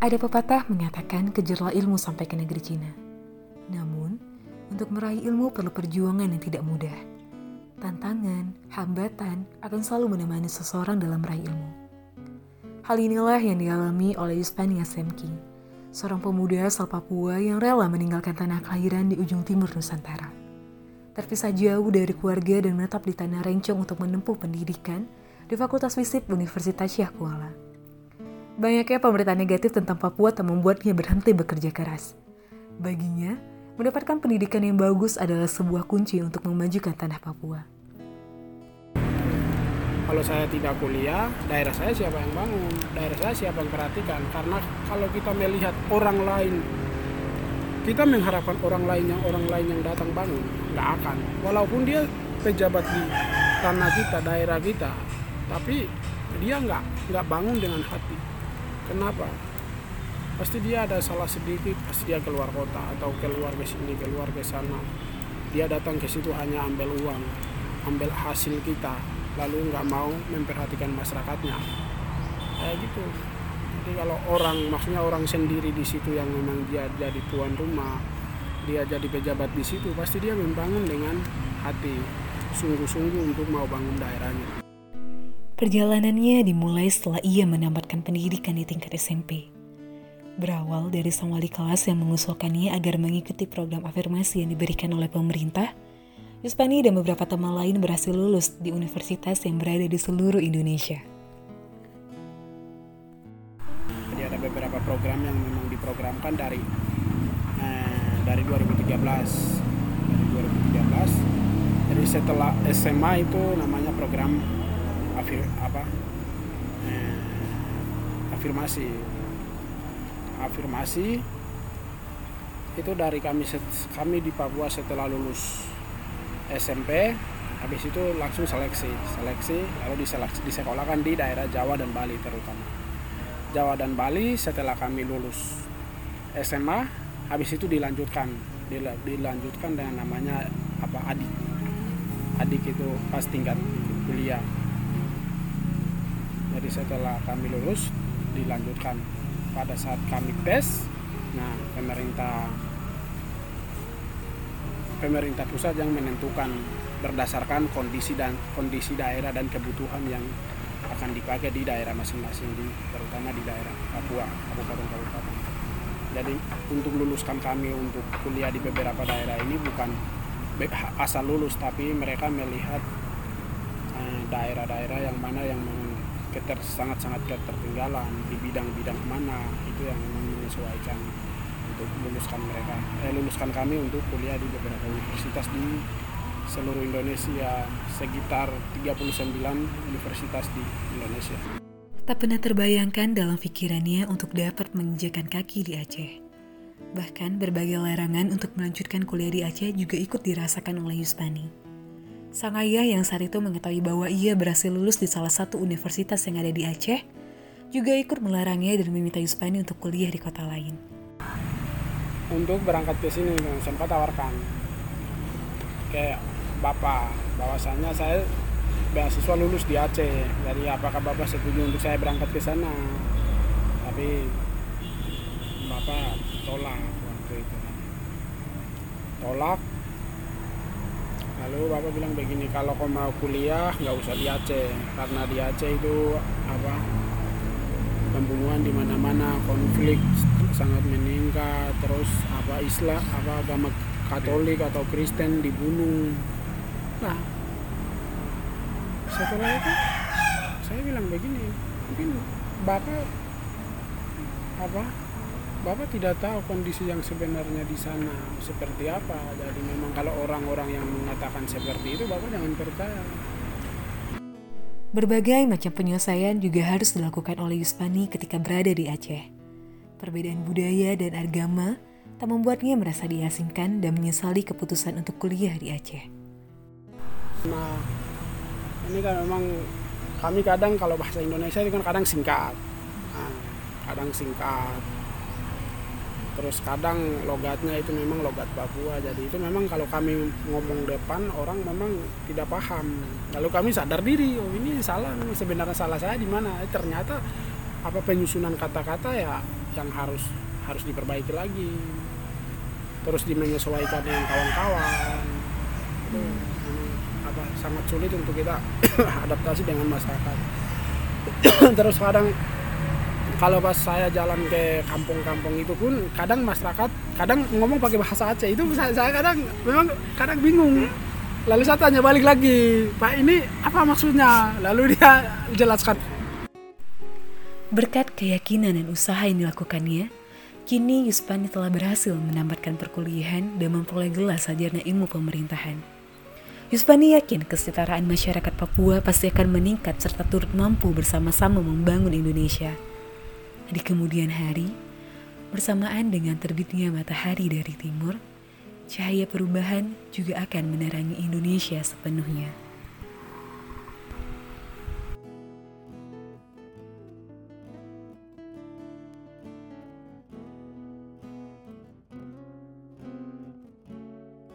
Ada pepatah mengatakan kejarlah ilmu sampai ke negeri Cina. Namun, untuk meraih ilmu perlu perjuangan yang tidak mudah. Tantangan, hambatan akan selalu menemani seseorang dalam meraih ilmu. Hal inilah yang dialami oleh Yuspania Semki, seorang pemuda asal Papua yang rela meninggalkan tanah kelahiran di ujung timur Nusantara. Terpisah jauh dari keluarga dan menetap di Tanah Rencong untuk menempuh pendidikan di Fakultas Fisip Universitas Syah Kuala. Banyaknya pemberitaan negatif tentang Papua tak membuatnya berhenti bekerja keras. Baginya, mendapatkan pendidikan yang bagus adalah sebuah kunci untuk memajukan tanah Papua. Kalau saya tidak kuliah, daerah saya siapa yang bangun? Daerah saya siapa yang perhatikan? Karena kalau kita melihat orang lain, kita mengharapkan orang lain yang orang lain yang datang bangun, nggak akan. Walaupun dia pejabat di tanah kita, daerah kita, tapi dia nggak nggak bangun dengan hati Kenapa? Pasti dia ada salah sedikit, pasti dia keluar kota atau keluar ke sini, keluar ke sana. Dia datang ke situ hanya ambil uang, ambil hasil kita, lalu nggak mau memperhatikan masyarakatnya. Kayak gitu. Jadi kalau orang, maksudnya orang sendiri di situ yang memang dia jadi tuan rumah, dia jadi pejabat di situ, pasti dia membangun dengan hati, sungguh-sungguh untuk mau bangun daerahnya. Perjalanannya dimulai setelah ia mendapatkan pendidikan di tingkat SMP. Berawal dari sang wali kelas yang mengusulkannya agar mengikuti program afirmasi yang diberikan oleh pemerintah, Yuspani dan beberapa teman lain berhasil lulus di universitas yang berada di seluruh Indonesia. Jadi ada beberapa program yang memang diprogramkan dari eh, dari 2013 dari 2013 jadi setelah SMA itu namanya program afir, apa? Eh, afirmasi. Afirmasi itu dari kami kami di Papua setelah lulus SMP habis itu langsung seleksi seleksi lalu diseleksi disekolahkan di daerah Jawa dan Bali terutama. Jawa dan Bali setelah kami lulus SMA habis itu dilanjutkan dilanjutkan dengan namanya apa adik. Adik itu pas tingkat kuliah jadi setelah kami lulus dilanjutkan pada saat kami tes nah pemerintah pemerintah pusat yang menentukan berdasarkan kondisi dan kondisi daerah dan kebutuhan yang akan dipakai di daerah masing-masing di terutama di daerah Papua kabupaten-kabupaten. Jadi untuk luluskan kami untuk kuliah di beberapa daerah ini bukan asal lulus tapi mereka melihat eh, daerah-daerah yang mana yang keter sangat-sangat ketertinggalan di bidang-bidang mana itu yang menyesuaikan untuk luluskan mereka eh luluskan kami untuk kuliah di beberapa universitas di seluruh Indonesia sekitar 39 universitas di Indonesia. Tak pernah terbayangkan dalam pikirannya untuk dapat menginjakan kaki di Aceh. Bahkan berbagai larangan untuk melanjutkan kuliah di Aceh juga ikut dirasakan oleh Yuspani. Sang ayah yang saat itu mengetahui bahwa ia berhasil lulus di salah satu universitas yang ada di Aceh, juga ikut melarangnya dan meminta Yuspani untuk kuliah di kota lain. Untuk berangkat ke sini, sempat tawarkan kayak bapak, bahwasannya saya beasiswa lulus di Aceh. Jadi apakah bapak setuju untuk saya berangkat ke sana? Tapi bapak tolak waktu itu. Tolak lalu bapak bilang begini kalau kau mau kuliah nggak usah di Aceh karena di Aceh itu apa pembunuhan di mana-mana konflik sangat meningkat terus apa Islam apa agama Katolik atau Kristen dibunuh. Nah setelah itu saya bilang begini mungkin bapak apa Bapak tidak tahu kondisi yang sebenarnya di sana seperti apa. Jadi memang kalau orang-orang yang mengatakan seperti itu, Bapak jangan percaya. Berbagai macam penyelesaian juga harus dilakukan oleh Yuspani ketika berada di Aceh. Perbedaan budaya dan agama tak membuatnya merasa diasingkan dan menyesali keputusan untuk kuliah di Aceh. Nah, ini kan memang kami kadang kalau bahasa Indonesia itu kan kadang singkat. Nah, kadang singkat, terus kadang logatnya itu memang logat Papua. Jadi itu memang kalau kami ngomong depan orang memang tidak paham. Lalu kami sadar diri oh ini salah sebenarnya salah saya di mana? Eh, ternyata apa penyusunan kata-kata ya yang harus harus diperbaiki lagi. Terus dimenyesuaikan dengan kawan-kawan. Apa sangat sulit untuk kita adaptasi dengan masyarakat. Terus kadang kalau pas saya jalan ke kampung-kampung itu pun kadang masyarakat kadang ngomong pakai bahasa Aceh itu saya, saya kadang memang kadang bingung lalu saya tanya balik lagi pak ini apa maksudnya lalu dia jelaskan Berkat keyakinan dan usaha yang dilakukannya, kini Yuspani telah berhasil menambahkan perkuliahan dan memperoleh gelas sarjana ilmu pemerintahan. Yuspani yakin kesetaraan masyarakat Papua pasti akan meningkat serta turut mampu bersama-sama membangun Indonesia. Di kemudian hari, bersamaan dengan terbitnya matahari dari timur, cahaya perubahan juga akan menerangi Indonesia sepenuhnya.